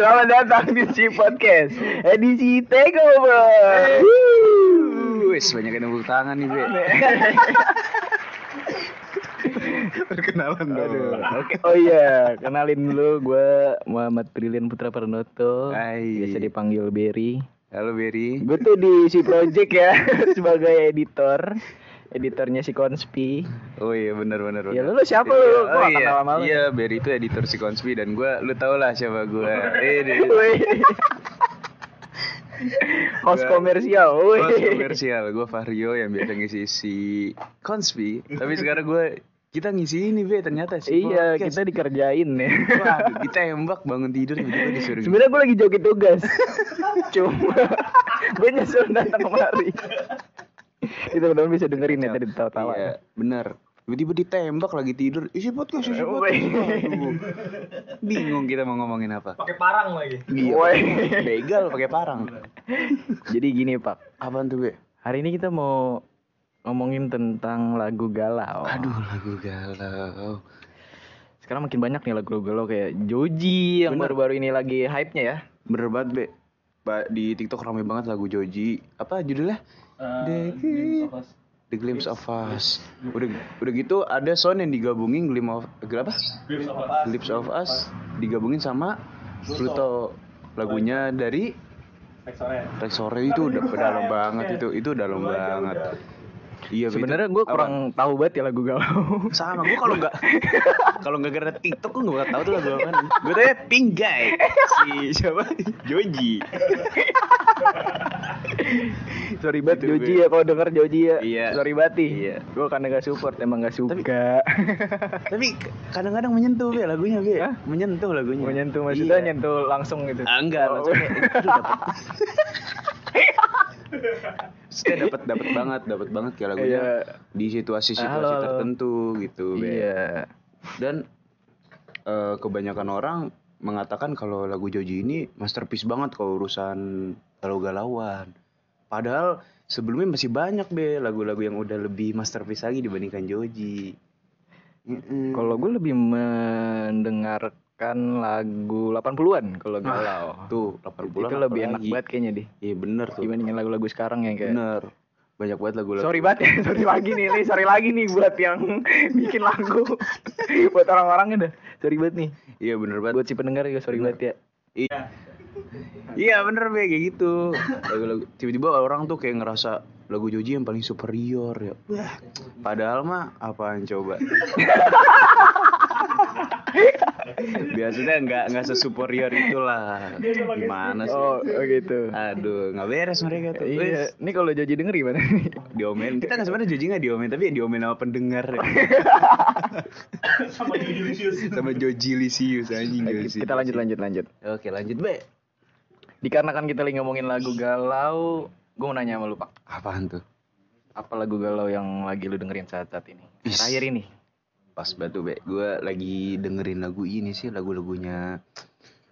Selamat datang di C Podcast edisi Takeover. Wis banyak yang tepuk tangan nih, Be. Perkenalan dong. Oke, oh iya, kenalin dulu gue Muhammad Brilian Putra Pranoto. Hai. Biasa dipanggil Berry. Halo Berry. Gue tuh di si Project ya sebagai editor. Editornya si Konspi. Oh iya benar benar. Ya lu, lu siapa lu? Gua Oh iya. lu. Iya, Berry itu editor si Konspi dan gua lu tau lah siapa gua. Eh. Host komersial. Host komersial, gue Vario yang biasa ngisi si Konspi. Tapi sekarang gue kita ngisi ini be ternyata sih. Iya, kita dikerjain ya. Waduh, ditembak bangun tidur tiba-tiba disuruh. Sebenarnya gue lagi joget tugas. Cuma gue nyesel datang kemari. Itu teman bisa dengerin ya tadi tawa-tawa. Iya, benar. Tiba-tiba ditembak lagi tidur. Isi podcast, isi podcast. Woi. Aduh. Bingung kita mau ngomongin apa. pakai parang lagi Iya. Woi. Begal pakai parang. Jadi gini Pak, Apaan tuh, Be? hari ini kita mau ngomongin tentang lagu galau. Aduh, lagu galau. Sekarang makin banyak nih lagu galau kayak Joji yang baru-baru ini lagi hype-nya ya. Bener banget, Be. Ba- di TikTok rame banget lagu Joji. Apa judulnya? The, The Glimpse of Us. Udah udah gitu ada sound yang digabungin Glimpse of apa? Glimpse of Us digabungin sama Pluto. Lagunya dari Rex Sore itu udah dalam banget itu. Itu dalam banget. Iya, Be, Sebenarnya gue apa? kurang tahu banget ya lagu galau. sama gue kalau nggak kalau nggak gara TikTok gue nggak tahu tuh lagu apa gue tuh Pink Guy si siapa Joji Sorry banget Gitu, Joji ya kalau denger Joji ya. Iya. Sorry banget. Iya. Gue karena gak support emang gak suka. tapi kadang-kadang menyentuh be lagunya be Hah? menyentuh lagunya Menyentuh maksudnya Iya. nyentuh langsung gitu. Ah, enggak Oh, maksudnya itu dapat Maksudnya dapat dapat banget dapat banget kayak lagunya Iya. di situasi-situasi halo. tertentu gitu be Iya. dan eh, kebanyakan orang mengatakan kalau lagu Joji ini masterpiece banget kalau urusan galau-galauan. Padahal sebelumnya masih banyak be lagu-lagu yang udah lebih masterpiece lagi dibandingkan Joji. Mm-mm. Kalau gue lebih mendengarkan lagu 80-an kalau galau. tuh 80 itu lebih enak banget kayaknya deh. Iya bener tuh. Dibandingin lagu-lagu sekarang yang kayak Bener. Banyak banget lagu-lagu. Sorry banget ya, sorry lagi nih, Li. sorry lagi nih buat yang bikin lagu. buat orang-orangnya dah. Sorry banget nih. Iya bener banget. Buat si pendengar juga sorry banget ya. Iya. Iya bener be kayak gitu. Lagu-lagu tiba-tiba orang tuh kayak ngerasa lagu Joji yang paling superior ya. Wah, padahal mah apaan coba? Biasanya nggak nggak sesuperior itulah. Gimana sih? Oh, oh gitu. Aduh, nggak beres mereka tuh. Iya, ini kalau Joji denger gimana nih? diomelin. Kita nggak sebenarnya Joji nggak diomelin, tapi ya diomelin sama pendengar. ya. sama Joji Lucius sama Joji Lisius anjing. Kita lanjut lanjut lanjut. Oke, lanjut, Be. Dikarenakan kita lagi ngomongin lagu galau, gue mau nanya sama lu, Pak. Apaan tuh? Apa lagu galau yang lagi lu dengerin saat-saat ini? Is. Terakhir ini. Pas batu be, gue lagi dengerin lagu ini sih lagu-lagunya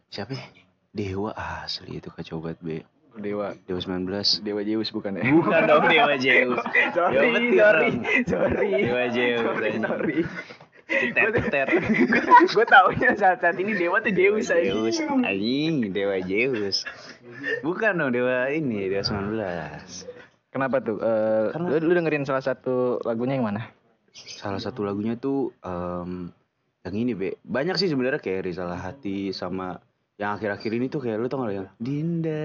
siapa? ya? Dewa asli itu kacau banget be. Dewa Dewa 19 Dewa Zeus bukan ya? Bukan dong Dewa Zeus. sorry, sorry, dong. sorry. Dewa Zeus, Sorry, sorry. Teter. gue taunya saat-saat ini Dewa tuh Zeus aja. Zeus anjing Dewa Zeus. Bukan dong Dewa ini Dewa 19. Kenapa tuh? Eh, Karena- lu, lu dengerin salah satu lagunya yang mana? Salah satu lagunya tuh em, yang ini be. Banyak sih sebenarnya kayak Risalah Hati sama yang akhir-akhir ini tuh kayak lu tau gak yang Dinda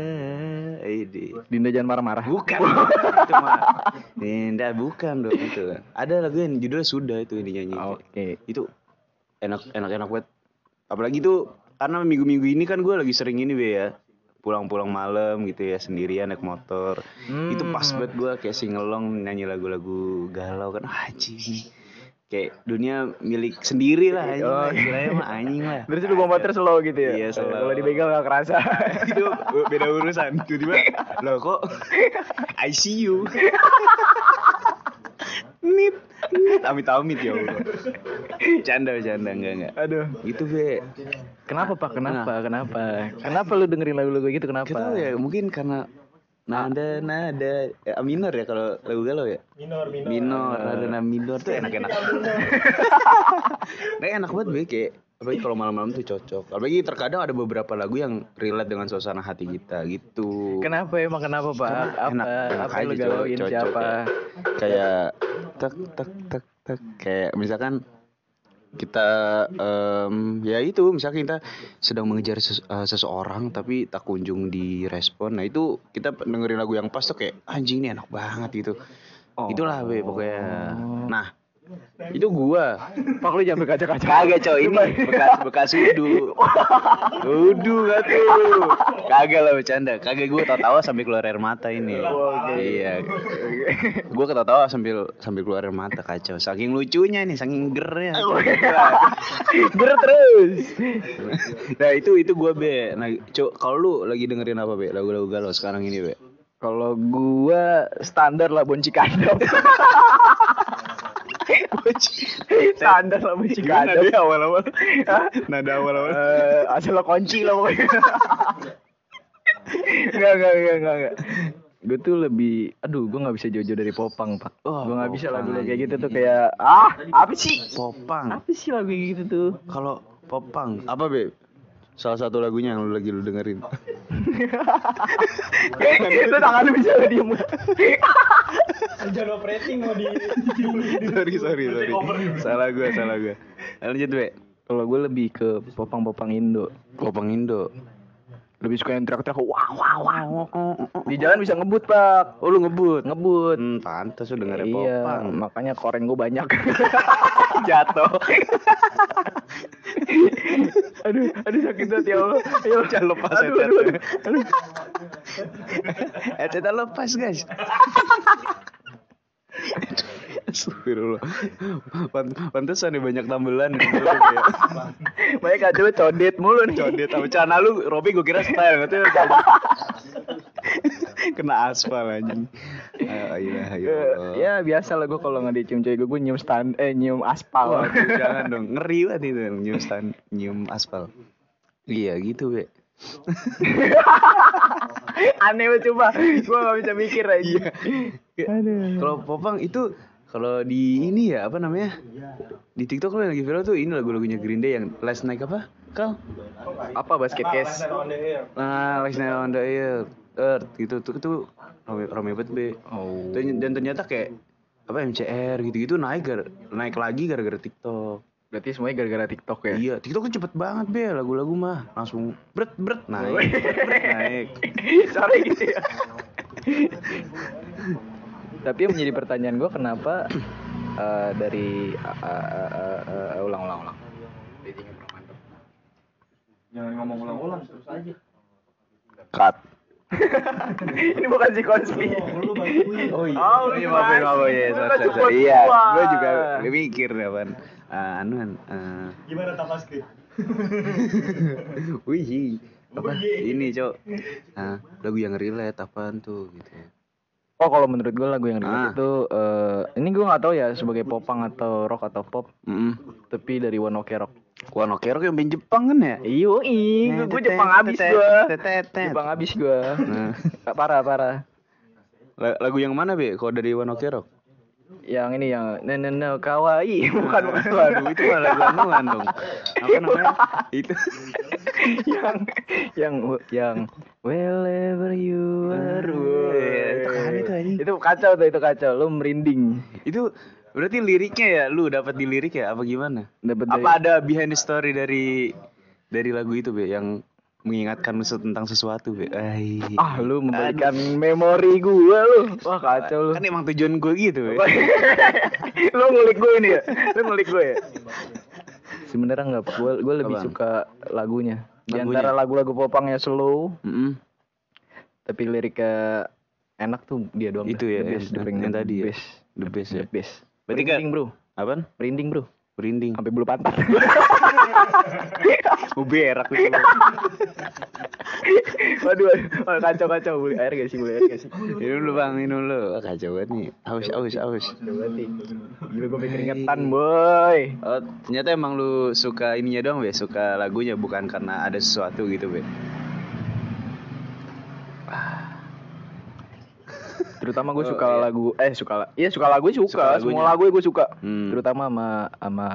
eh, di- Dinda jangan marah-marah. Bukan. itu mah. Dinda bukan dong itu. Ada lagu yang judulnya sudah itu yang dinyanyi. Oke. Itu enak enak enak banget. Apalagi tuh karena minggu-minggu ini kan gue lagi sering ini be ya. Pulang-pulang malam gitu ya sendirian naik motor. Hmm. Itu pas banget gue kayak singelong nyanyi lagu-lagu galau kan anjing. Kayak dunia milik sendiri lah anjing. Oh, lah. Istilahnya mah anjing lah. Terus lu bawa motor slow gitu ya? Iya, slow. Kalau dibegal gak kerasa. itu beda urusan tiba-tiba loh kok ICU nit nit amit amit ya Allah canda canda enggak enggak Aduh. gitu be Kenapa Pak? Kenapa? Kenapa? Kenapa lu dengerin lagu-lagu gitu? Kenapa? kita ya mungkin karena nada nada. Ya, minor ya kalau lagu galau ya? Minor minor. Minor nada nada minor. Tuh enak enak. Nah enak banget be kayak apalagi kalau malam-malam tuh cocok. Apalagi terkadang ada beberapa lagu yang relate dengan suasana hati kita gitu. Kenapa emang kenapa pak? Apa enak, enak apa aja, galauin cocok, siapa? kayak, kayak tek tek tek tek. Kayak misalkan kita em, ya itu misalkan kita sedang mengejar ses- eh, seseorang tapi tak kunjung direspon. Nah itu kita dengerin lagu yang pas tuh kayak anjing ini enak banget gitu. Oh. itulah be pokoknya. Nah itu gua. Pak lu jangan berkaca-kaca. kagak coy ini bekas bekas udu udu gak tuh kagak lah bercanda. Kagak gua tawa-tawa sambil keluar air mata ini. Iya. Gua ketawa-tawa sambil sambil keluar air mata kacau. Saking lucunya nih saking gernya. Ger terus. nah itu itu gua be. Nah cok kalau lu lagi dengerin apa be lagu-lagu galau sekarang ini be? Kalau gua standar lah bonci kandang. standar lah bonci Gimana kandang. dia awal-awal Hah? nada awal-awal Eh, asal lo kunci lah pokoknya. Enggak, enggak, enggak, enggak. Gue tuh lebih, aduh, gue nggak bisa jauh-jauh dari popang pak. Oh, gue nggak bisa lagu kayak gitu tuh kayak, ah, apa sih? popang Apa sih lagu kayak gitu tuh? kalau popang apa be salah satu lagunya yang lu lagi lu dengerin. Itu tangan lu bisa diem? Jangan operating mau di sorry sorry sorry. salah gua salah gua. Lanjut be. Kalau gue lebih ke popang-popang Indo. popang Indo Lebih suka yang teriak-teriak, wah, wah, wah. Di jalan bisa ngebut pak. oh lu ngebut Ngebut. hmm, pantas lu dengerin Iya, popang makanya koreng gue banyak. Jatuh. aduh, aduh sakit banget ya Allah. Ya Allah. Jangan lepas aduh, aduh, aduh. headset lepas guys Astagfirullah. Pant- Pantesan nih banyak tambelan nih. Lu kayak Banyak kacau codet mulu nih. Codet sama celana lu Robi gue kira style gitu Kena aspal anjing. Ayo ayo ya biasa lah gue kalau nggak dicium cewek gue, gue nyium stand, eh nyium aspal. Waduh, jangan dong. Ngeri banget itu nyium stan, nyium aspal. Iya gitu be Aneh banget coba, gue nggak bisa mikir aja. Iya. kalau popang itu kalau di ini ya apa namanya? Di TikTok lo yang lagi viral tuh ini lagu-lagunya Green Day yang Last Night apa kal? Apa basket case? nah Last Night on the Earth, Earth gitu. Tuh tuh rame rame banget be Oh. dan, dan ternyata kayak apa MCR gitu-gitu naik gar, naik lagi gara-gara TikTok Berarti semuanya gara-gara TikTok ya? Iya, TikTok tuh cepet banget be lagu-lagu mah langsung bret bret naik, bret naik. Sorry gitu ya. Tapi yang menjadi pertanyaan gue kenapa eh, dari eh, eh, eh, eh, ulang ulang ulang. Jangan ngomong ulang-ulang terus aja. Cut. Ini bukan si konspi. Bantuin. Oh iya. Oh, iya maafin gimana? maafin ya, Lu sorry, kan sorry, support sorry. Iya, gue juga mikir ya pan. Ah, anuan. Uh, Gimana tapaski? wih, apa? Wih. Ini cok. Ah, lagu yang relate apaan tuh gitu. Oh kalau menurut gue lagu yang Ah. relate itu eh, ini gue nggak tahu ya sebagai popang atau rock atau pop, Mm tapi dari One Ok Rock. Wah, no Rock yang main Jepang kan ya? Iyo, gue gue Jepang abis gue. Jepang abis gue. Nah, parah parah. la- lagu yang mana be? Kalau dari One Ok Rock? Yang ini yang no kawaii bukan. Waduh, itu malah anuan dong. Apa namanya? itu. yang yang yang wherever you are. Iya, itu kan itu anjing. Itu kacau tuh itu kacau. Lu merinding. Itu berarti liriknya ya lu dapat di lirik ya apa gimana? Dapat dari Apa ada behind the story dari dari lagu itu be yang mengingatkan lu tentang sesuatu be? Ay. Ah lu memberikan memori gue lu. Wah kacau lu. Kan emang tujuan gue gitu be. lu ngulik gue ini ya. Lu ngulik gue ya. Sebenarnya enggak, gue gue lebih Apaan? suka lagunya. Di Lagunya? antara lagu-lagu popangnya slow, Mm-mm. tapi liriknya enak tuh dia doang. Itu dah. ya, The best, yang- the yang the tadi ya. best. The best The ya. best. Berarti kan- Merinding bro, Apaan? merinding bro, Merinding. sampai bulu pantat. Mau berak gitu. waduh, waduh, kacau kacau bulu air gak sih bulu air gak sih? Ini dulu bang, ini dulu. Kacau banget nih. Aus, aus, aus. Gila gue keringetan boy. Oh, ternyata emang lu suka ininya doang, be? Suka lagunya bukan karena ada sesuatu gitu, be? Terutama gue Oh, suka iya. lagu eh suka iya suka lagu suka, Suka lagunya. semua lagu gue suka. Hmm. Terutama sama sama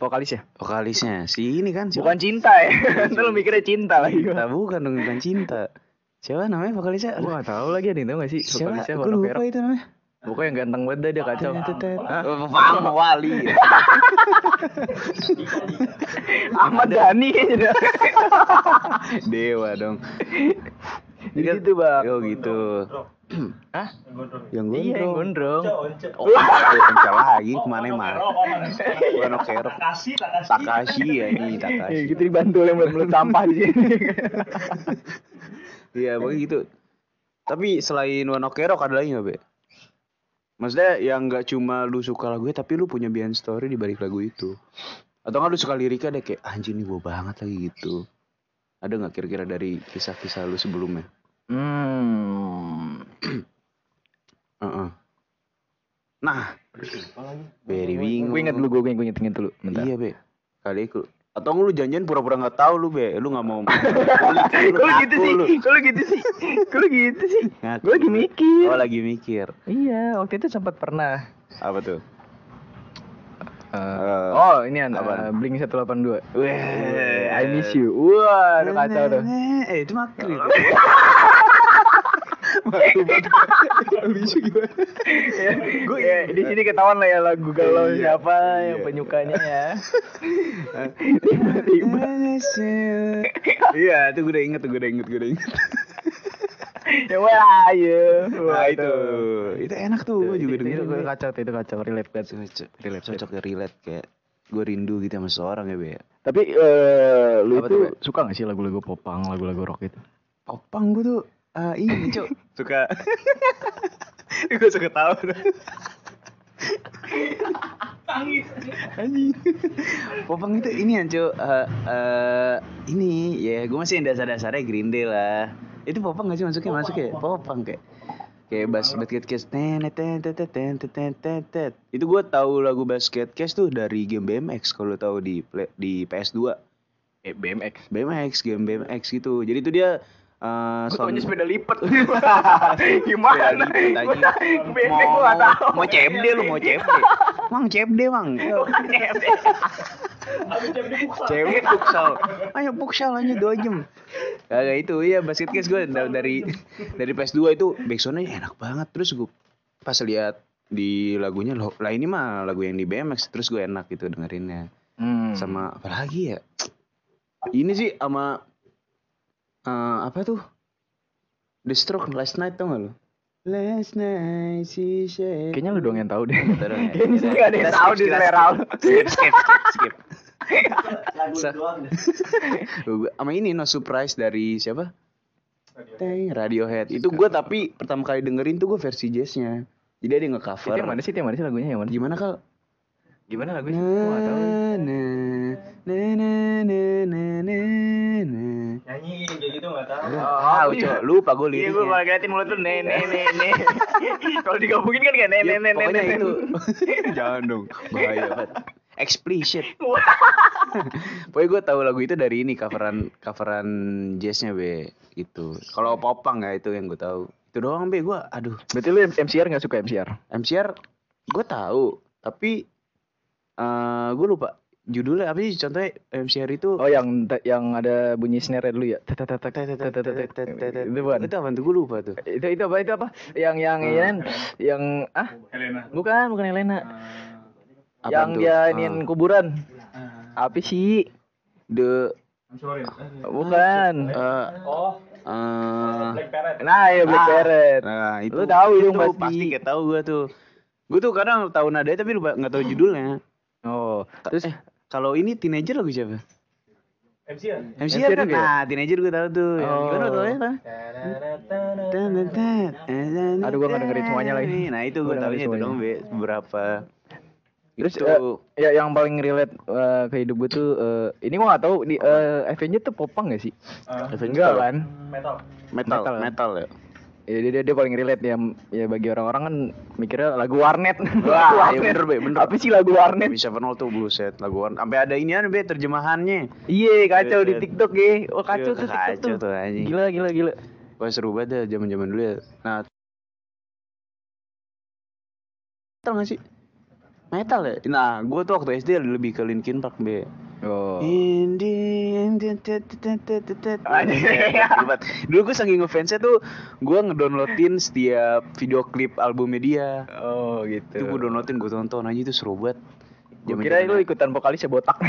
vokalis ya. Vokalisnya si ini kan siapa? Bukan cinta ya. Ntar lu mikirnya cinta lagi. Cinta, bukan dong bukan cinta. Siapa namanya vokalisnya? Gue gak tau lagi ada itu gak sih Siapa? vokalisnya Gue lupa itu namanya. Pokoknya yang ganteng banget dah dia kacau. Hah? Oh, Faham Wali. Ahmad Dhani kayaknya. Dewa dong. Gitu bang. Oh gitu. Hah? Yang Iya yang gondrong. gondrong. Oh, pencet lagi ke mana mah? Wano Kerok. Takashi, Takashi. Takashi ya ini Ya, Takashi. gitu dibantu yang belum sampah di sini. Iya, pokoknya gitu. Tapi selain Wano Kerok ada lagi nggak, Be? Maksudnya yang nggak cuma lu suka lagunya, tapi lu punya behind story di balik lagu itu. Atau nggak lu suka liriknya deh kayak anjing nih gue banget lagi gitu. Ada nggak kira-kira dari kisah-kisah lu sebelumnya? Hmm. Heeh. Nah, very bingung. Gue inget dulu, gue inget, inget dulu. Bentar. Iya, Be. Kali itu. Atau lu janjian pura-pura nggak tahu lu, Be. Lu nggak mau. Kalau gitu sih, kalau gitu sih, kalau gitu sih. Gue lagi mikir. Oh, lagi mikir. Iya, waktu itu sempat pernah. Apa tuh? Eh, Eh, oh, ini an apaan? uh, Blink 182. Weh, I miss you. Wah, udah kacau tuh. Eh, itu makri. Gimana? Gue ya, di sini ketahuan lah ya lagu kalau Iya, siapa iya. yang penyukanya ya. Tiba-tiba. Iya, itu gue udah inget, gue udah inget, gue udah inget. Ya wah, ayo. Nah, itu. Itu enak tuh, gue juga itu, itu, itu kacau, tuh, itu kacau, relate banget. Relate, cocok ya relate kayak gue rindu gitu sama seseorang ya, Be. Tapi eh, lu Apa itu tuh, suka gak sih lagu-lagu popang, lagu-lagu rock itu? Popang gue tuh ah ini, Cok. Suka gue suka tahu tuh. Anjing. Popang itu ini ya, Cok. Eh, eh, ini ya, gue masih yang dasar-dasarnya Green Day lah. Itu popang gak sih masuknya? Masuk ya? Popang kayak kayak bass basket case tenet tenet tenet tenet tenet itu gue tahu lagu basket case tuh dari game BMX kalau tahu di play- di PS2 Eh, BMX. BMX game BMX gitu jadi itu dia uh, Gue sound- taunya sepeda lipat. Gimana? Lipat, anjing. BMX mau CFD lu mau CFD mang CFD mang. CFD futsal. Ayo futsal aja dua jam. Kagak itu iya basket case gue dari dari PS2 itu backsoundnya enak banget. Terus gue pas lihat di lagunya loh lah ini mah lagu yang di BMX terus gue enak gitu dengerinnya. Hmm. sama apa lagi ya? Ini sih sama eh, apa tuh The Stroke Last Night tau gak lu Last night she said Kayaknya lu doang yang tahu deh. Ya. Kayaknya sih gak ada yang tahu di selera lu. skip skip skip skip Lagu doang deh. sama ini No Surprise dari siapa Teng, Radiohead itu gue tapi pertama kali dengerin tuh gue versi jazznya jadi ada yang Itu nge-cover yang mana sih? Itu yang mana sih lagunya? Yang mana? gimana kal Gimana lagunya? Gue gak tahu. na na na na na na na Nyanyi kayak gitu nggak tahu. Tahu, Cok. Lupa gue Iya, gue liriknya. kalau ngeliatin mulut tuh ne ne ne ne. Kalau digabungin kan kayak ne ne ne ne itu. Jangan dong. Bahaya banget. Explicit. Pokoknya gue tahu lagu itu dari ini coveran coveran jazznya be gitu. Kalau popang ya itu yang gue tahu. Itu doang be gue. Aduh. Berarti lu MCR gak suka MCR? MCR gue tahu tapi eh gue lupa judulnya apa sih contohnya MCR itu Oh yang yang ada bunyi snare dulu ya. Itu bukan. itu apa tuh gue lupa tuh Itu itu apa itu apa? Yang yang yang yang ah Helena. bukan bukan Elena. Apaan Yang dia Ah. iniin kuburan. Apa sih? the I'm sorry. Bukan. eh Oh, eh, Black Parrot. Nah, ya Black Ah. Parrot. Nah, itu Lu tahu itu dong pasti. pasti kayak tahu gua tuh. Gua tuh kadang tahu nadanya tapi lupa nggak tahu judulnya. Oh, Terus terus kalau ini teenager lagu siapa? MCR. MCR kan? juga ya? Nah, teenager gua tahu tuh. Ya, Oh. Gimana tuh ya? Aduh, gua nggak dengerin semuanya lagi. Nah, itu tahunya dengerin itu dong, Be. Beberapa. Terus Itu. eh, ya yang paling relate eh, ke hidup gue tuh eh, ini gua gak tahu di eh, Avenger tuh popang gak sih? Enggak kan? Metal. metal, Metal. metal, ya ya dia, dia, dia paling relate ya ya bagi orang-orang kan mikirnya lagu warnet. Wah iya, warnet. Ya bener be, bener. Tapi sih lagu warnet? Bisa penol tuh buset lagu warnet. Sampai ada ini be terjemahannya. Iya kacau di iya, iya. tiktok ya. Oh kacau tuh tiktok kacau tuh, anjing. gila gila gila. Wah seru banget ya zaman zaman dulu ya. Nah tau gak sih? Metal ya? Nah, gue tuh waktu SD lebih ke Linkin Park, Be. Oh. Indi, indi, tet, tet, tet, tet, tet. Anjing. Hebat. Dulu gue saking ngefansnya tuh gue ngedownloadin setiap video klip albumnya dia. Oh gitu. Itu gue downloadin gue tonton aja itu seru banget. Gue kira lu ikutan vokalisnya botak.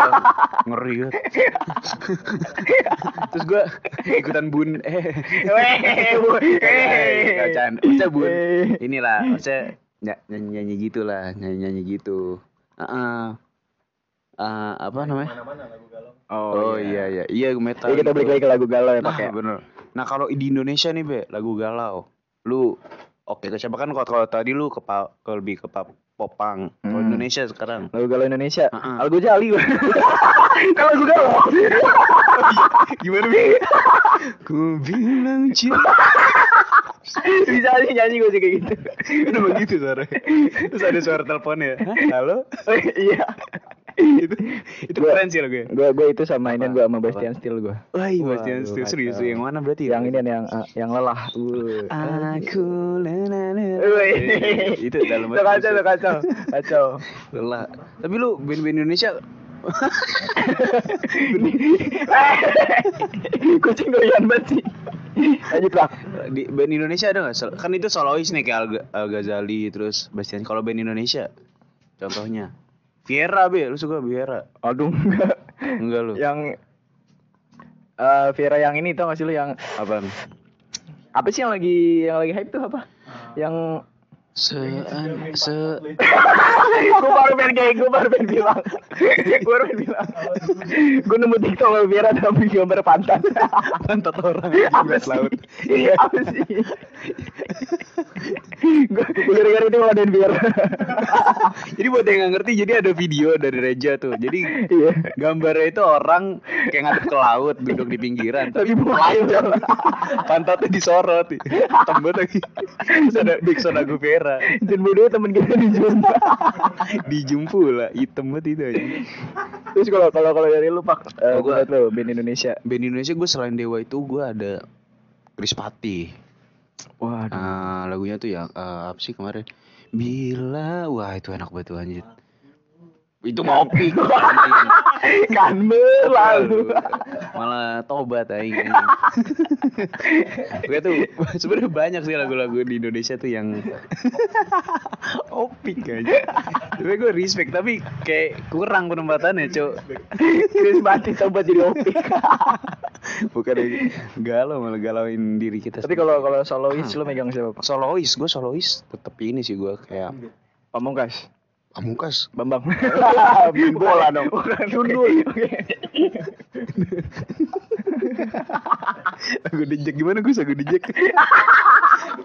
ngeri banget. Terus gue ikutan bun eh Weh, bu- Eh, Kacaan. Maksudnya bun Eh. inilah maksudnya ny- nyanyi nyanyi gitu lah nyanyi nyanyi gitu. Heeh. Ah, apa namanya? Mana-mana lagu galau. Oh, iya iya iya metal. Jadi kita balik lagi ke lagu galau ya Nah, pakai. bener. Nah, kalau di Indonesia nih, Be, lagu galau. Lu oke, siapa kan kalau, kalau tadi lu ke, pa- ke lebih ke pop popang. Kalau Hmm. Indonesia sekarang. Lagu galau Indonesia. Heeh. Lagu Jali. Kan lagu galau. Gimana, Be? Ku bilang cinta. Bisa aja nyanyi gue sih kayak gitu. Udah begitu suara. Terus ada suara teleponnya. Hah? Halo? Iya. itu itu Gua- keren sih lagu Gue gue itu sama ini gue sama? Bastian Steel gue. Wah, iya, Bastian Waduh, Steel. serius yang mana berarti? Yang ini yang eh, yang lelah. Uh. Aku lelana. Wih. Itu dalam Itu kacau, itu kacau, kacau. Lelah. Tapi lu band-band Indonesia Kucing doyan banget sih. Lanjut lah. di band Indonesia ada nggak? Kan itu solois nih kayak Al, Al Ghazali terus Bastian. Kalau band Indonesia, contohnya Viera be, lu suka Viera? Aduh, enggak. Enggak lu? Yang eh Vera yang ini tau gak sih lu yang Apaan? apa sih yang lagi yang lagi hype tuh apa? Yang Se, se, gue baru pengen kayak gue baru pengen bilang. Gue baru pengen bilang. Gue nemu tiktok sama Vera tapi gambar pantat. Pantat orang di laut. iya apa sih gue gara-gara itu ngeladen Vera Jadi buat yang nggak ngerti, jadi ada video dari Reja tuh. Jadi iya gambarnya itu orang kayak ngadep ke laut, duduk di pinggiran. tapi mulai Pantatnya disorot. Tembet lagi. Terus ada big sound lagu Vera. dan bodoh temen kita di Jumpa Dijumpu lah, hitam banget itu aja. terus kalau kalau kalau dari lu pak eh, Oh, lu band Indonesia Band Indonesia gue selain Dewa itu gue ada Chris Pati. Waduh Ah, lagunya tuh yang eh, apa sih kemarin? Bila, wah itu enak banget tuh anjir. Itu ngopi. kan berlalu Malah tobat aing. Gue tuh sebenarnya banyak sih lagu-lagu di Indonesia tuh yang opik aja. Tapi gue respect tapi kayak kurang penempatannya, Cok. Chris Mati coba jadi opik Bukan galau malah galauin diri kita. tapi kalau kalau solois lu megang siapa pak solois, gue solois tetep ini sih gue kayak Pamungkas Pamungkas. Bambang Bola dong. Sundul Lagu dejek gimana gue lagu dejek?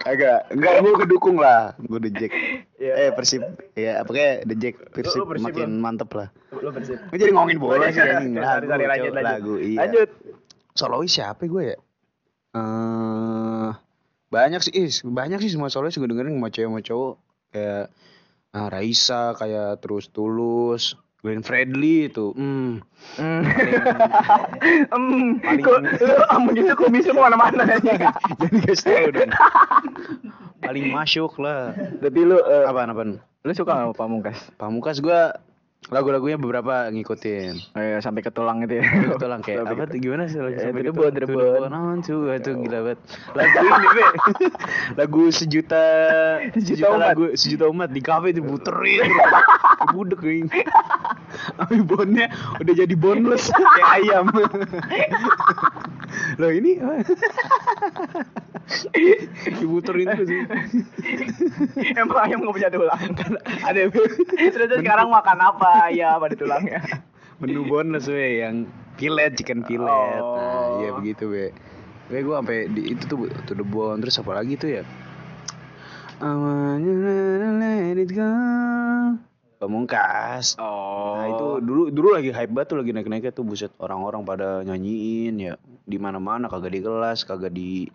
Agak, enggak gue kedukung lah, gue dejek. Iya. Eh Persib, ya Persib Lu- lu Persib, makin mantep lah. lu bersih Gue jadi ngomongin bola sih anjing. Cok, lanjut. lagu, iya. lanjut Solois siapa gue ya? Eh banyak sih, ih, banyak sih semua solois gue dengerin sama cewek sama cowok kayak ah, Raisa kayak terus tulus, Glenn Fredly itu, hmm. Hmm. Em, kok lu am gitu kok bisa ke mana-mana aja. Jadi guys tahu dong. Paling masuk lah. Tapi lu eh, Apaan apaan? lu suka nggak sama Pamungkas? Pamungkas gua lagu-lagunya beberapa ngikutin. Oh, iya, sampai ke tulang gitu ya. Itu lah kayak Sampai apa ke- tuh gimana sih lagu Eh, sampai ke bone, tu- to the to bone. bone, tuh itu gila banget. Lagu ini be. lagu sejuta sejuta umat. lagu sejuta umat di kafe diputerin. Budek ini. Tapi bonnya udah jadi boneless kayak ayam. Loh ini diputerin terus. Emang ayam nggak punya tulang. Ada Terus sekarang makan apa ya pada tulangnya? menu bonus we yang pilet chicken pilet nah Oh. iya begitu we. We gue sampai di itu tuh to the bone terus apa lagi tuh ya? I wanna let it go. Pamungkas. Oh. Nah itu dulu dulu lagi hype banget tuh lagi naik naiknya tuh buset orang-orang pada nyanyiin ya. Di mana mana kagak di kelas kagak di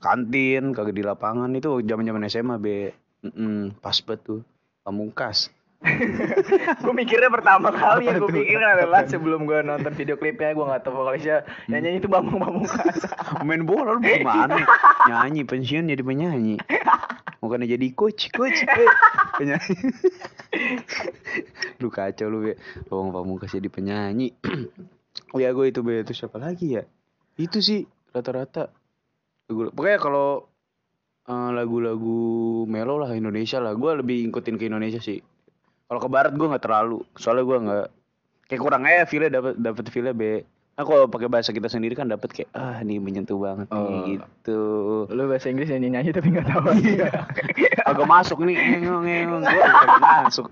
kantin kagak di lapangan. Itu zaman zaman SMA be. Mm-mm, pas banget tuh. Pamungkas gue mikirnya pertama kali yang gue pikirin adalah sebelum gue nonton video klipnya gue nggak tahu vokalisnya yang nyanyi itu Bambang Pamungkas main bola lu gimana? Nyanyi pensiun jadi penyanyi. Bukannya jadi coach coach eh, penyanyi. Lu kacau lu be Bawang Pamungkas jadi penyanyi. Oh ya gue itu be. Itu siapa lagi ya? Itu sih rata-rata. Pokoknya kalau eh, lagu-lagu melo lah Indonesia lah. Gue lebih ngikutin ke Indonesia sih kalau ke barat gue nggak terlalu soalnya gue nggak kayak kurang aja feel dapat dapat feel be Nah, kalau pakai bahasa kita sendiri kan dapat kayak ah ini menyentuh banget nih, Oh. gitu. Lu bahasa Inggris nyanyi nyanyi tapi nggak tahu. Agak masuk nih, ngengong ngengong kagak masuk.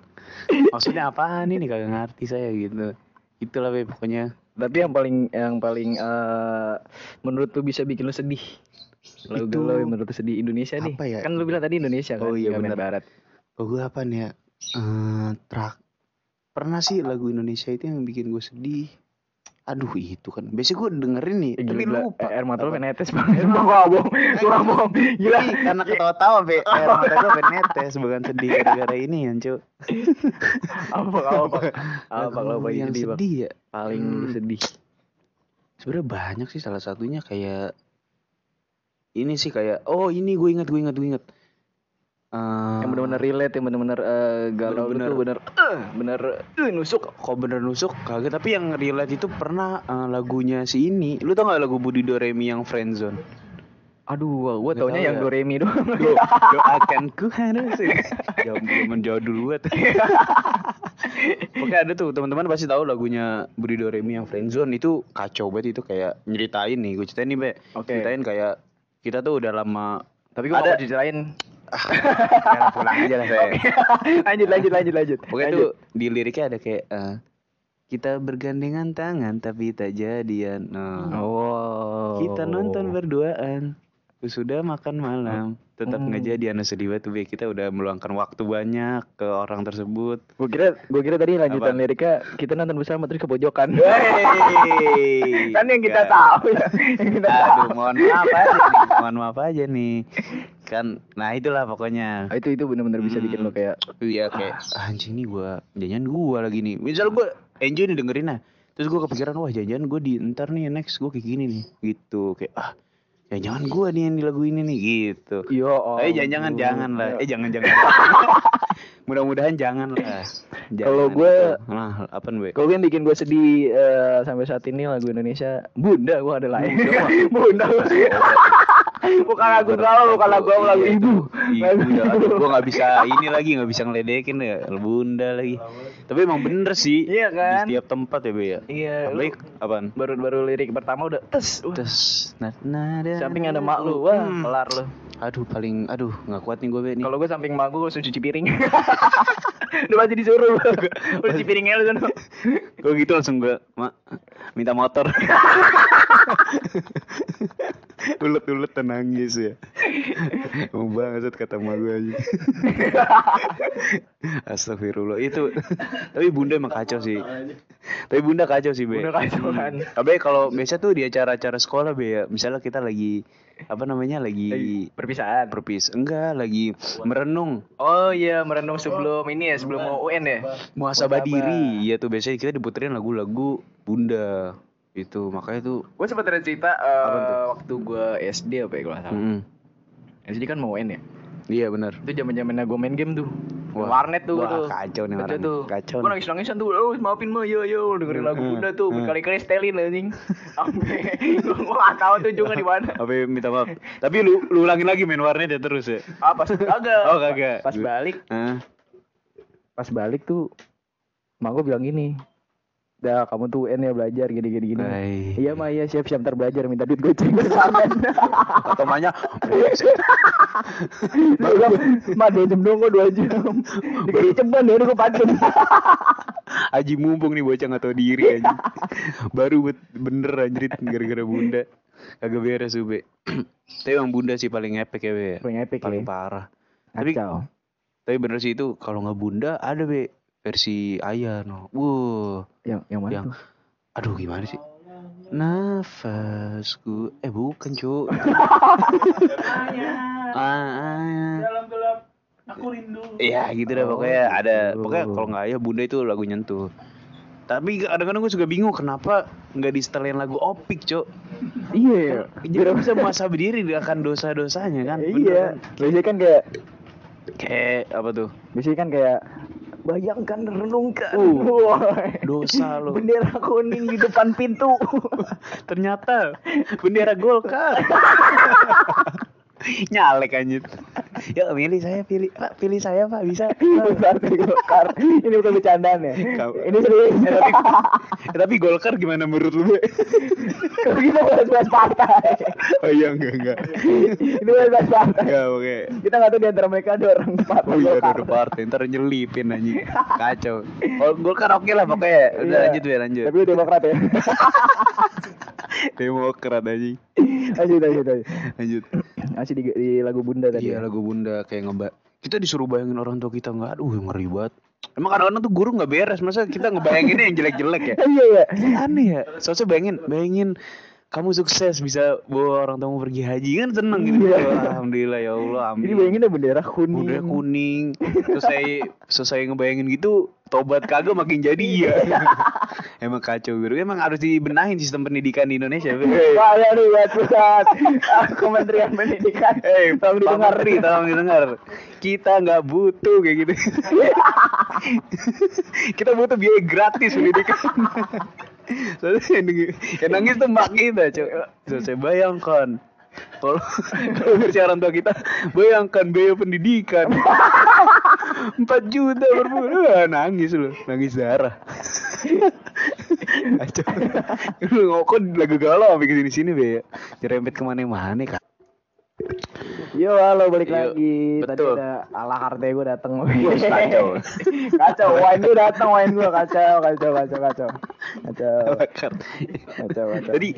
Maksudnya apaan ini kagak ngerti saya gitu. Itulah be pokoknya. Tapi yang paling yang paling eh, menurut lu bisa bikin lu sedih. Lagu Itu- yang menurut lu sedih Indonesia nih. Apa ya? Kan lu bilang tadi Indonesia kan. Oh iya, benar. barat. Oh gue apa nih ya? Eh, trak. Pernah sih lagu Indonesia itu yang bikin gue sedih. Aduh itu kan. Biasanya gue dengerin nih, Eh, tapi gila, lupa. eh, air mata lu netes banget. Sumpah gua bohong. Kurang bohong. Gila. Ih, karena ketawa-tawa be air mata gue pengen netes bukan sedih gara-gara ini ya cu Apa apa apa. Apa yang sedih, sedih ya Paling Hmm. sedih. sebenarnya banyak sih salah satunya kayak ini sih kayak oh ini gue ingat gue ingat gue ingat Eh, Yang benar-benar relate, yang benar-benar eh, galau lu Bener-bener. tuh bener eh, bener eh, nusuk. kok bener nusuk kagak tapi yang relate itu pernah eh, lagunya si ini lu tau gak lagu Budi Doremi yang Friendzone Aduh, Nggak taunya tahu yang ya. Doremi doang. Do, doakan ku harus zaman zaman jadul banget Pokoknya ada tuh teman-teman pasti tahu lagunya Budi Doremi yang Friendzone itu kacau banget itu kayak nyeritain nih gue ceritain nih be Oke. ceritain kayak kita tuh udah lama Tapi gua Ada- ada Sekarang pulang aja lah saya lanjut lanjut lanjut lanjut. Pokoknya Lanjut. tuh di liriknya ada kayak eh, kita bergandengan tangan tapi tak jadian. Nah, Oh. Kita nonton berduaan. Sudah makan malam, tetap Hmm. nggak jadi anu sedih banget tuh kita udah meluangkan waktu banyak ke orang tersebut. Gua kira gua kira tadi lanjutan Apa? liriknya kita nonton bersama terus ke pojokan. Kan yang kita tahu ya. Yang kita tahu. Aduh, mohon maaf aja nih, mohon maaf aja nih. Kan, nah itulah pokoknya. Ah, itu itu benar-benar bisa bikin Hmm. lo kayak Iya kayak ah, anjing nih gua jangan gua lagi nih. Misal gua enjoy nih dengerin nah. Terus gua kepikiran wah jangan gua di ntar nih next gua kayak gini nih gitu kayak ah jangan gua nih yang di lagu ini nih gitu. Yo, oh, Tapi jangan jangan jangan lah. Eh jangan jangan. Mudah-mudahan jangan lah. Kalau gitu. nah apa nih? Kalau yang bikin gue sedih eh, sampai saat ini lagu Indonesia Bunda gue ada lain Bunda Bukan lagu galau, bukan lagu galau, lagu ibu Ibu ya, aduh, gua nggak bisa ini lagi nggak bisa ngeledekin ya bunda lagi. Tapi emang bener sih. Iya kan? Di setiap tempat ya be ya. Iya Baik, apaan? baru-baru lirik pertama udah tes wah. Terus nah, nada. Samping ada mak lu, wah Hmm. kelar lu Aduh paling aduh nggak kuat nih gue be nih. Kalau gue samping mak gue langsung cuci piring Udah pasti disuruh Udah cuci piringnya lu sana Gue gitu langsung gue mak minta motor. Ulet-ulet nangis ya. Mau banget kata emak gue aja. Astagfirullah itu. Tapi bunda emang kacau sih. Tapi bunda kacau sih be. Bunda kacau kan. Tapi kalau biasa tuh di acara-acara sekolah be ya. Misalnya kita lagi apa namanya lagi Perpisahan perpis enggak lagi merenung Oh iya merenung sebelum ini ya sebelum mau UN ya muasabah diri ya tuh biasanya kita diputerin lagu-lagu bunda itu makanya tuh Gue sempet ada cerita eh, waktu gue SD apa ya kalau nggak salah. Mm, SD kan mau UN ya? Iya benar Itu zaman zamannya gue main game tuh. Wah. Warnet tuh Wah, tuh kacau nih orang. tuh. Kacau Gue nih. nangis-nangisan tuh Oh maafin mah yo yo Dengerin lagu Hmm, Bunda tuh hmm. Berkali-kali setelin anjing. Sampai Gue gak tau tuh juga di mana. Ya, minta maaf. Tapi lu lu ulangin lagi main warnet ya terus ya? Ah pas kagak. Oh, kagak. Pas balik? Pas balik tuh Mak gue bilang gini Dah kamu tuh UN ya belajar gini gini gini. Iya mah iya siap siap ntar belajar minta duit goceng bersama atau mahnya Mak dua jam doang kok dua jam. Dikasih ceban ya udah gue pacem Aji mumpung nih bocah nggak tahu diri aja baru bener anjrit gara-gara bunda. Kagak beres ube. Tapi emang bunda sih paling epic ya be. Paling epic paling ya. parah. Tapi tapi bener sih itu kalau nggak bunda ada be versi ayah no wow Yang yang mana Yang- tuh? aduh gimana sih nafasku eh bukan cu ah, ah. Dalam gelap aku rindu. Iya gitu dah Oh, pokoknya ada gitu. pokoknya kalau nggak ayah bunda itu lagu nyentuh tapi kadang-kadang gue juga bingung kenapa nggak di setelin lagu opik cok Iya biar bisa muasa berdiri akan dosa-dosanya kan Iya? Biasanya kan kayak Kayak apa tuh? Biasanya kan kayak bayangkan renungkan. Uh, dosa lo. Bendera kuning di depan pintu. Ternyata bendera Golkar. Nyalek anjir. Ya pilih saya pilih Pak, pilih saya Pak bisa. Golkar. Ini bukan bercandaan ya. Kau- Ini serius. Eh, tapi, eh, tapi Golkar gimana menurut lu? Kalau kita bahas-bahas partai. Oh iya enggak enggak. Ini bahas-bahas partai. Enggak oke. Kita nggak tahu di antara mereka ada orang partai Oh iya ada partai ntar nyelipin anjing. Kacau. Oh Golkar oke lah pokoknya. Udah Iya. lanjut ya lanjut. Tapi Demokrat ya. Demokrat anjing. Lanjut, lanjut, lanjut. Lanjut. Masih di, di lagu Bunda tadi. Iya ya? lagu bunda kayak ngeba. Kita disuruh bayangin orang tua kita nggak, aduh ngeri banget. Emang kadang-kadang tuh guru nggak beres, masa kita ngebayanginnya yang jelek-jelek ya? Iya, iya. Aneh ya. Soalnya bayangin, bayangin kamu sukses bisa bawa orang tuamu pergi haji kan seneng gitu. Iya. Alhamdulillah ya Allah, amin. Ini bayangin ada bendera kuning. Udah kuning. Selesai selesai ngebayangin gitu, tobat kagak makin jadi iya. Emang kacau biru. Emang harus dibenahin sistem pendidikan di Indonesia. Be. Kaya nih buat pusat Kementerian Pendidikan. Eh, tolong Pak didengar. Menteri, tolong didengar. Kita nggak butuh kayak gitu. kita butuh biaya gratis pendidikan. Soalnya yang, nangis tuh mak kita, coba. So, saya bayangkan. Kalau orang tua kita, bayangkan biaya pendidikan. 4 juta per bulan. Nangis loh, nangis darah. Kacau. Lu ngokok lagu galau sampai ke sini sini be. Dirempet ke mana-mana kak. Yo, halo balik Yo, lagi. Tadi betul. ada ala harte gue dateng. kacau. kacau, wine gue dateng, wine gue kacau, kacau, kacau, kacau. Kacau, Bakar. kacau, kacau. Tadi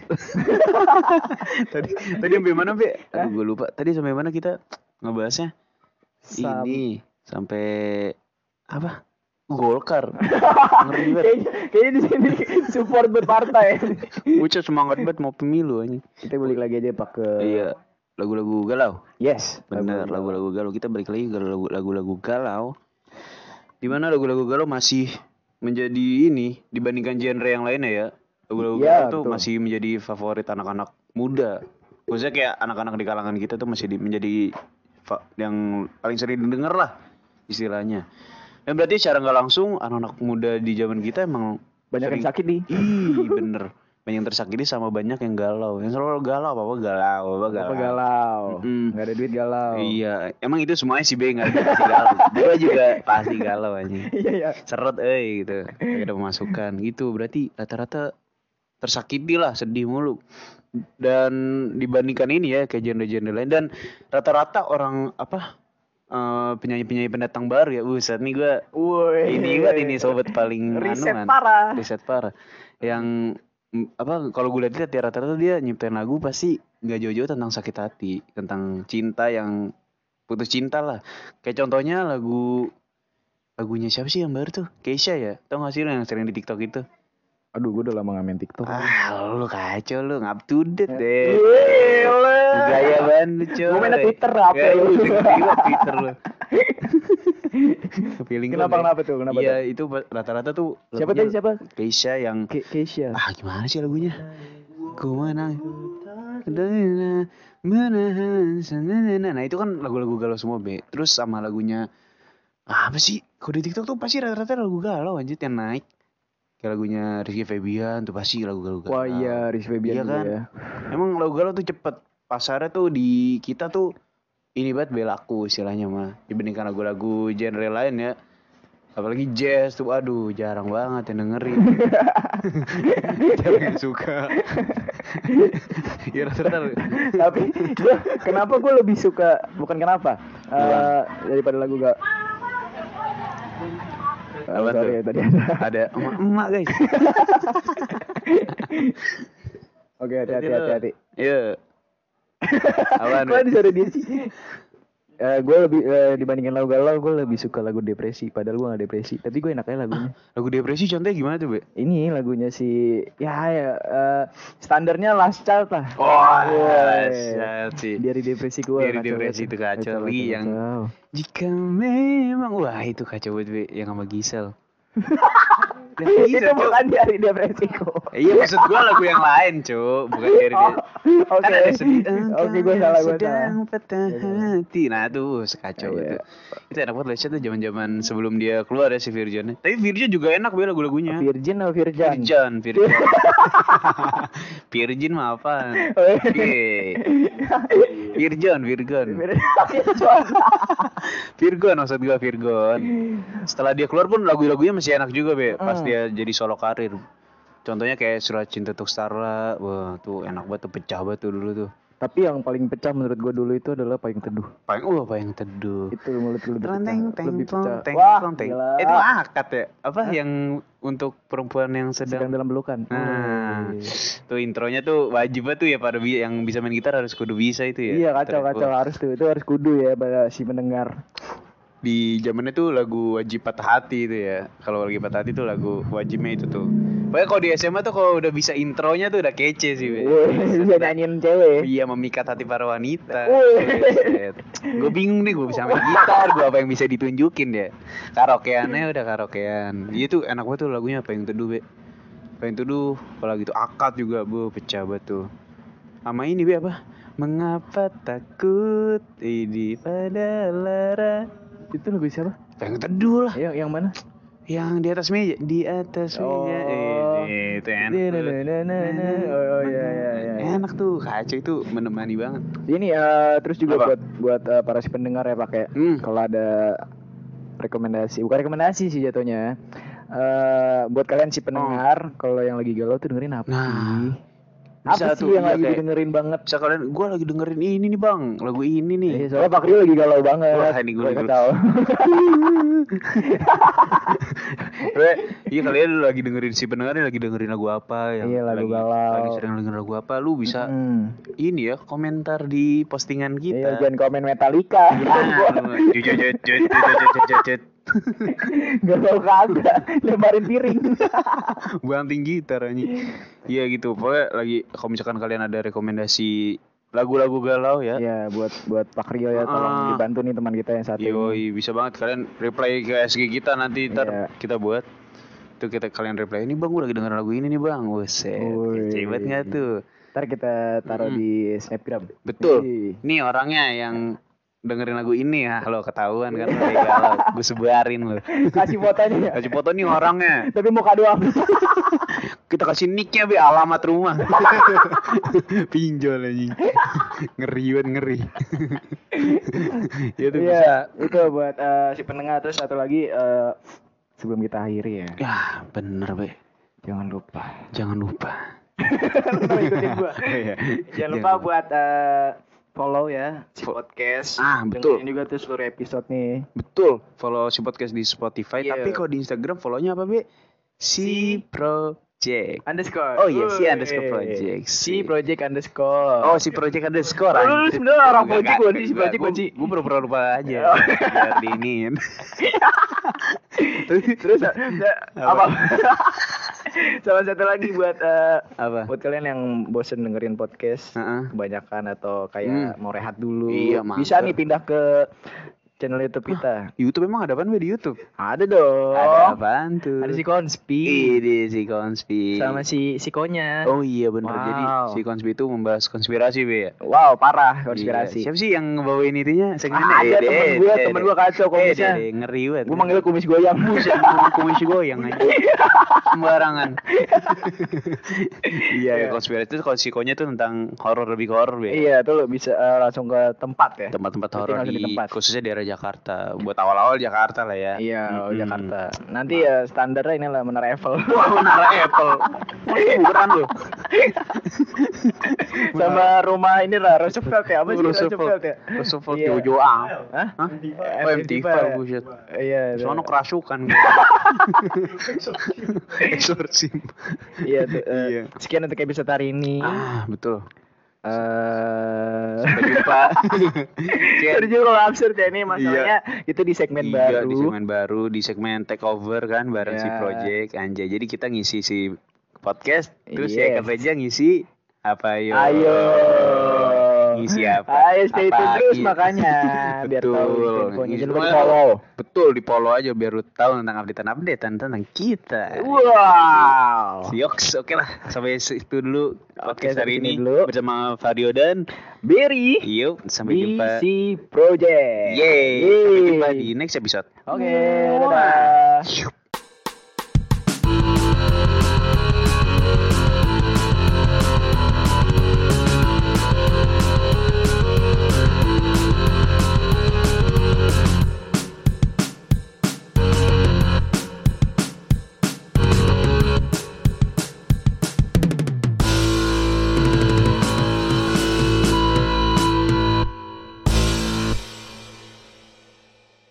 tadi tadi sampai mana be? Aduh gue lupa. Tadi sampai mana kita ngebahasnya? Sam- Ini sampai apa? Golkar. Ngeri banget. Kayaknya, kayaknya di sini support berpartai. Bocah semangat banget mau pemilu anjing. Kita balik lagi aja pak ke. Iya, lagu-lagu galau. Yes. Bener, lagu-lagu galau. Kita balik lagi ke lagu- lagu-lagu galau. Di mana lagu-lagu galau masih menjadi ini dibandingkan genre yang lainnya ya. Lagu-lagu Iya, galau tuh betul. masih menjadi favorit anak-anak muda. Maksudnya kayak anak-anak di kalangan kita tuh masih di- menjadi yang paling sering didengar lah istilahnya. Dan berarti secara nggak langsung anak-anak muda di zaman kita emang Banyak yang sering- sakit nih. Ih, bener. Banyak yang tersakiti sama banyak yang galau. Yang selalu galau apa-apa galau, apa galau. Apa galau? Mm. Nggak ada duit galau. Iya, emang itu semuanya si B nggak ada pasti galau. Gue juga pasti galau aja. Iya, iya. Seret eh gitu. Gak ada pemasukan gitu. Berarti rata-rata tersakiti lah, sedih mulu. Dan dibandingkan ini ya kayak genre-genre lain dan rata-rata orang apa eh, penyanyi-penyanyi pendatang baru ya. Buset nih gue Woi. ini banget ini sobat paling Riset anuan. parah. Riset parah. Yang apa kalau gue lihat ya rata-rata dia nyiptain lagu pasti nggak jauh-jauh tentang sakit hati, tentang cinta yang putus cinta lah. Kayak contohnya lagu lagunya siapa sih yang baru tuh? Keisha ya. Tau gak sih yang sering di TikTok itu? Aduh, gue udah lama main TikTok. Ah, lu kacau lu, up to date deh. Gila. Gaya banget lu, coy. Gua mainnya Twitter, apa Ya, juga Twitter lu. Feeling Kenapa, kenapa tuh? Kenapa Iya, itu rata-rata tuh Siapa tadi siapa? Keisha yang Ke Keisha. ah gimana sih lagunya? Ku mana? Menahan. Nah itu kan lagu-lagu galau semua be. Terus sama lagunya apa sih? Kalau di TikTok tuh pasti rata-rata lagu galau anjir yang naik. Kayak lagunya Rizky Febian tuh pasti lagu-lagu galau. Wah iya, Riz Febian Iya kan? ya. Emang lagu galau tuh cepet. Pasarnya tuh di kita tuh ini banget belaku istilahnya mah dibandingkan lagu-lagu genre lain ya. Apalagi jazz tuh aduh jarang banget yang dengerin. jarang yang suka. ya rata-rata Tapi gua kenapa gue lebih suka bukan kenapa eh, daripada lagu gak Apa sorry tuh? tadi ada. ada emak-emak guys. Oke, hati-hati, hati-hati. Iya. Apaan? Kok disuruh dia sih? Eh, gue lebih eh, dibandingkan lagu galau, gue lebih suka lagu depresi. Padahal gue gak depresi, tapi gue enaknya lagunya. Lagu depresi contohnya gimana tuh, Be? Ini lagunya si ya ya eh, standarnya Last Child lah. Oh, Woi. dahsyat sih. Dari depresi gue. Dari depresi itu kacau. Lagi yang- Jika memang wah itu kacau banget Be. yang sama Gisel. itu bukan dari depresiku. Iya maksud gua lagu yang lain, Cuk. Bukan dari dia. Oh, Oke. Kan ada sedih. Oke, gue salah, gue salah. Patah hati. Nah, tuh sekacau Iya. itu. Itu enak banget Lesha tuh zaman-zaman sebelum dia keluar ya si Virgin. Tapi Virgin juga enak be lagu-lagunya. Virgin atau Virjan? Virgin, Virgin. Virgin mah apa? Iya. Virgin, Virgin. Virjan. Virgon maksud gua Virgon. Setelah dia keluar pun lagu-lagunya masih enak juga be. Pas Hmm. Dia jadi solo karir. Contohnya kayak Surat Cinta Untuk Starla, wah tuh enak banget tuh pecah banget tuh dulu tuh. Tapi yang paling pecah menurut gue dulu itu adalah paling teduh. Paling uh paling teduh. Itu mulut gue lebih pecah. Teng teng lebih pecah. teng Wah, teng. gila. Itu akad ya? Apa yang untuk perempuan yang sedang sedang dalam pelukan. Nah, Wih. tuh intronya tuh wajib banget tuh ya pada bi- yang bisa main gitar harus kudu bisa itu ya. Iya kacau Ter- kacau harus tuh itu harus kudu ya pada si pendengar. Di zamannya tuh lagu wajib patah hati itu ya. Kalau lagi patah hati tuh lagu wajibnya itu tuh. Pokoknya kalau di SMA tuh kalau udah bisa intronya tuh udah kece sih. Be. Bisa nyanyiin cewek. Iya memikat hati para wanita. Gue bingung nih gue bisa main gitar, gue apa yang bisa ditunjukin ya. Karaokeannya udah karaokean. Iya tuh enak banget tuh lagunya apa yang teduh be. Apa yang teduh, apalagi tuh akad juga bu pecah banget tuh. Sama ini be apa? Mengapa takut ini pada lara? Itu lagu siapa? Yang teduh lah. Yang yang mana? Yang di atas meja, di atas Oh. meja. Eh, itu enak. tuh. Oh, iya, iya, iya. Enak tuh, kacau itu menemani banget. Ini eh, terus juga Apa? buat buat eh, para si pendengar ya pakai Hmm. kalau ada rekomendasi bukan rekomendasi sih jatuhnya eh buat kalian si pendengar kalau yang lagi galau tuh dengerin apa Oh. Nah, sih bisa apa sih tuh, yang iya, lagi kayak- didengerin banget Bisa kalian, gue lagi dengerin ini nih bang, lagu ini nih. Iya, soalnya Pak Rio lagi galau banget Wah, ini gue lagi- tahu iya kalian lagi dengerin si pendengar nih lagi dengerin lagu apa yang Iya, lagu lagi, galau. lagi sering dengerin lagu apa, lu bisa Hmm. ini ya komentar di postingan Iya, kita. jangan komen Metallica Ah, jut, jut, jut, jut, jut. galau kagak lebarin piring Banting gitar anjing. Iya gitu. Pokoknya lagi kalau misalkan kalian ada rekomendasi lagu-lagu galau ya. ya buat buat Pak Rio ya tolong Ah. dibantu nih teman kita yang satu ini Yoi, bisa banget kalian reply ke SG kita nanti ntar Iya. kita buat. Itu kita kalian reply ini bang, gue lagi denger lagu ini nih bang. Buset, banget nggak tuh? ntar kita taruh Mm-mm. di snapgram Betul. Ih. Nih orangnya yang dengerin lagu ini ya, lo ketahuan kan lagi galau. Gue sebarin lo. kasih fotonya ya Kasih foto nih orangnya. tapi muka doang Kita kasih nicknya be alamat rumah. Pinjol anjing. Ngeri banget ngeri. ya bisa. Iya, itu buat eh, si pendengar terus satu lagi eh, sebelum kita akhiri ya. Ya bener be. Jangan lupa. Jangan lupa. Iya. Jangan lupa buat eh, follow ya si podcast. Ah, betul. Dengerin juga tuh seluruh episode nih. Betul. Follow si podcast di Spotify. Iya. Tapi kalau di Instagram follownya apa be? Si Project. Underscore. Oh iya, si underscore project. Si project underscore. Oh si Project underscore. Lu- anjir. sebenarnya orang project bukan sih, si project Gua- sih? Gua pura-pura lupa aja. Oh. Biar diinin. Terus eh, apa? Sama satu lagi buat eh, Apa? buat kalian yang bosen dengerin podcast Heeh. kebanyakan atau kayak mau rehat dulu Iya, bisa nih pindah ke channel YouTube kita YouTube emang ada be di YouTube? ada dong Ada apaan tuh? ada si Konspi Ini si Konspi. sama si Sikonya Oh iya bener Wow. Jadi si Konspi itu membahas konspirasi be ya? wow parah Iya. konspirasi Siapa sih yang ngebawain itunya? Segmennya? Ah, ada temen gue temen gue kacau komisnya deh, deh, ngeri banget. gue manggil kumis goyang Buset, kumis goyang aja. Sembarangan. Iya, Iya. konspirasi itu kalau sikonya tuh tentang horor lebih horor be. iya tuh lo bisa eh, langsung ke tempat ya Tempat-tempat horor di tempat. khususnya daerah Jakarta. Buat awal-awal Jakarta lah ya. Iya, Mm-mm. Jakarta. Nanti ya standarnya ini lah Menara Eiffel. Wah, menara Apple. Bukan lo. Sama rumah ini lah Roosevelt ya, apa sih Roosevelt. Ya? Roosevelt Iya. Jojo Ang. Hah? Eh, Oh, MT5, ya? buset. Iya. itu. Sono kerasukan. Exorcism. Iya, tuh, eh, Iya. Sekian untuk episode hari ini. Ah, betul. Eh, Sampai jumpa. Kalau absurd ya ini masalahnya itu di segmen Iya, baru. di segmen baru, di segmen takeover kan bareng si Iya. Project Anjay. Jadi kita ngisi si podcast, terus Yes. ya kerja ngisi apa yo? Ayo. Ngisi apa? Ayo stay tune terus lagi? makanya biar tahu Betul. infonya. Jangan lupa semua. di follow. Betul di follow aja biar lu tahu tentang update-update tentang kita. Wow. Yoks, oke lah. Sampai situ dulu Oke, podcast hari sampai ini dulu. bersama Vario dan Berry. Yuk, sampai jumpa. BC Project. Yeay. Sampai Yeay. jumpa di next episode. Oke, dadah. Syup.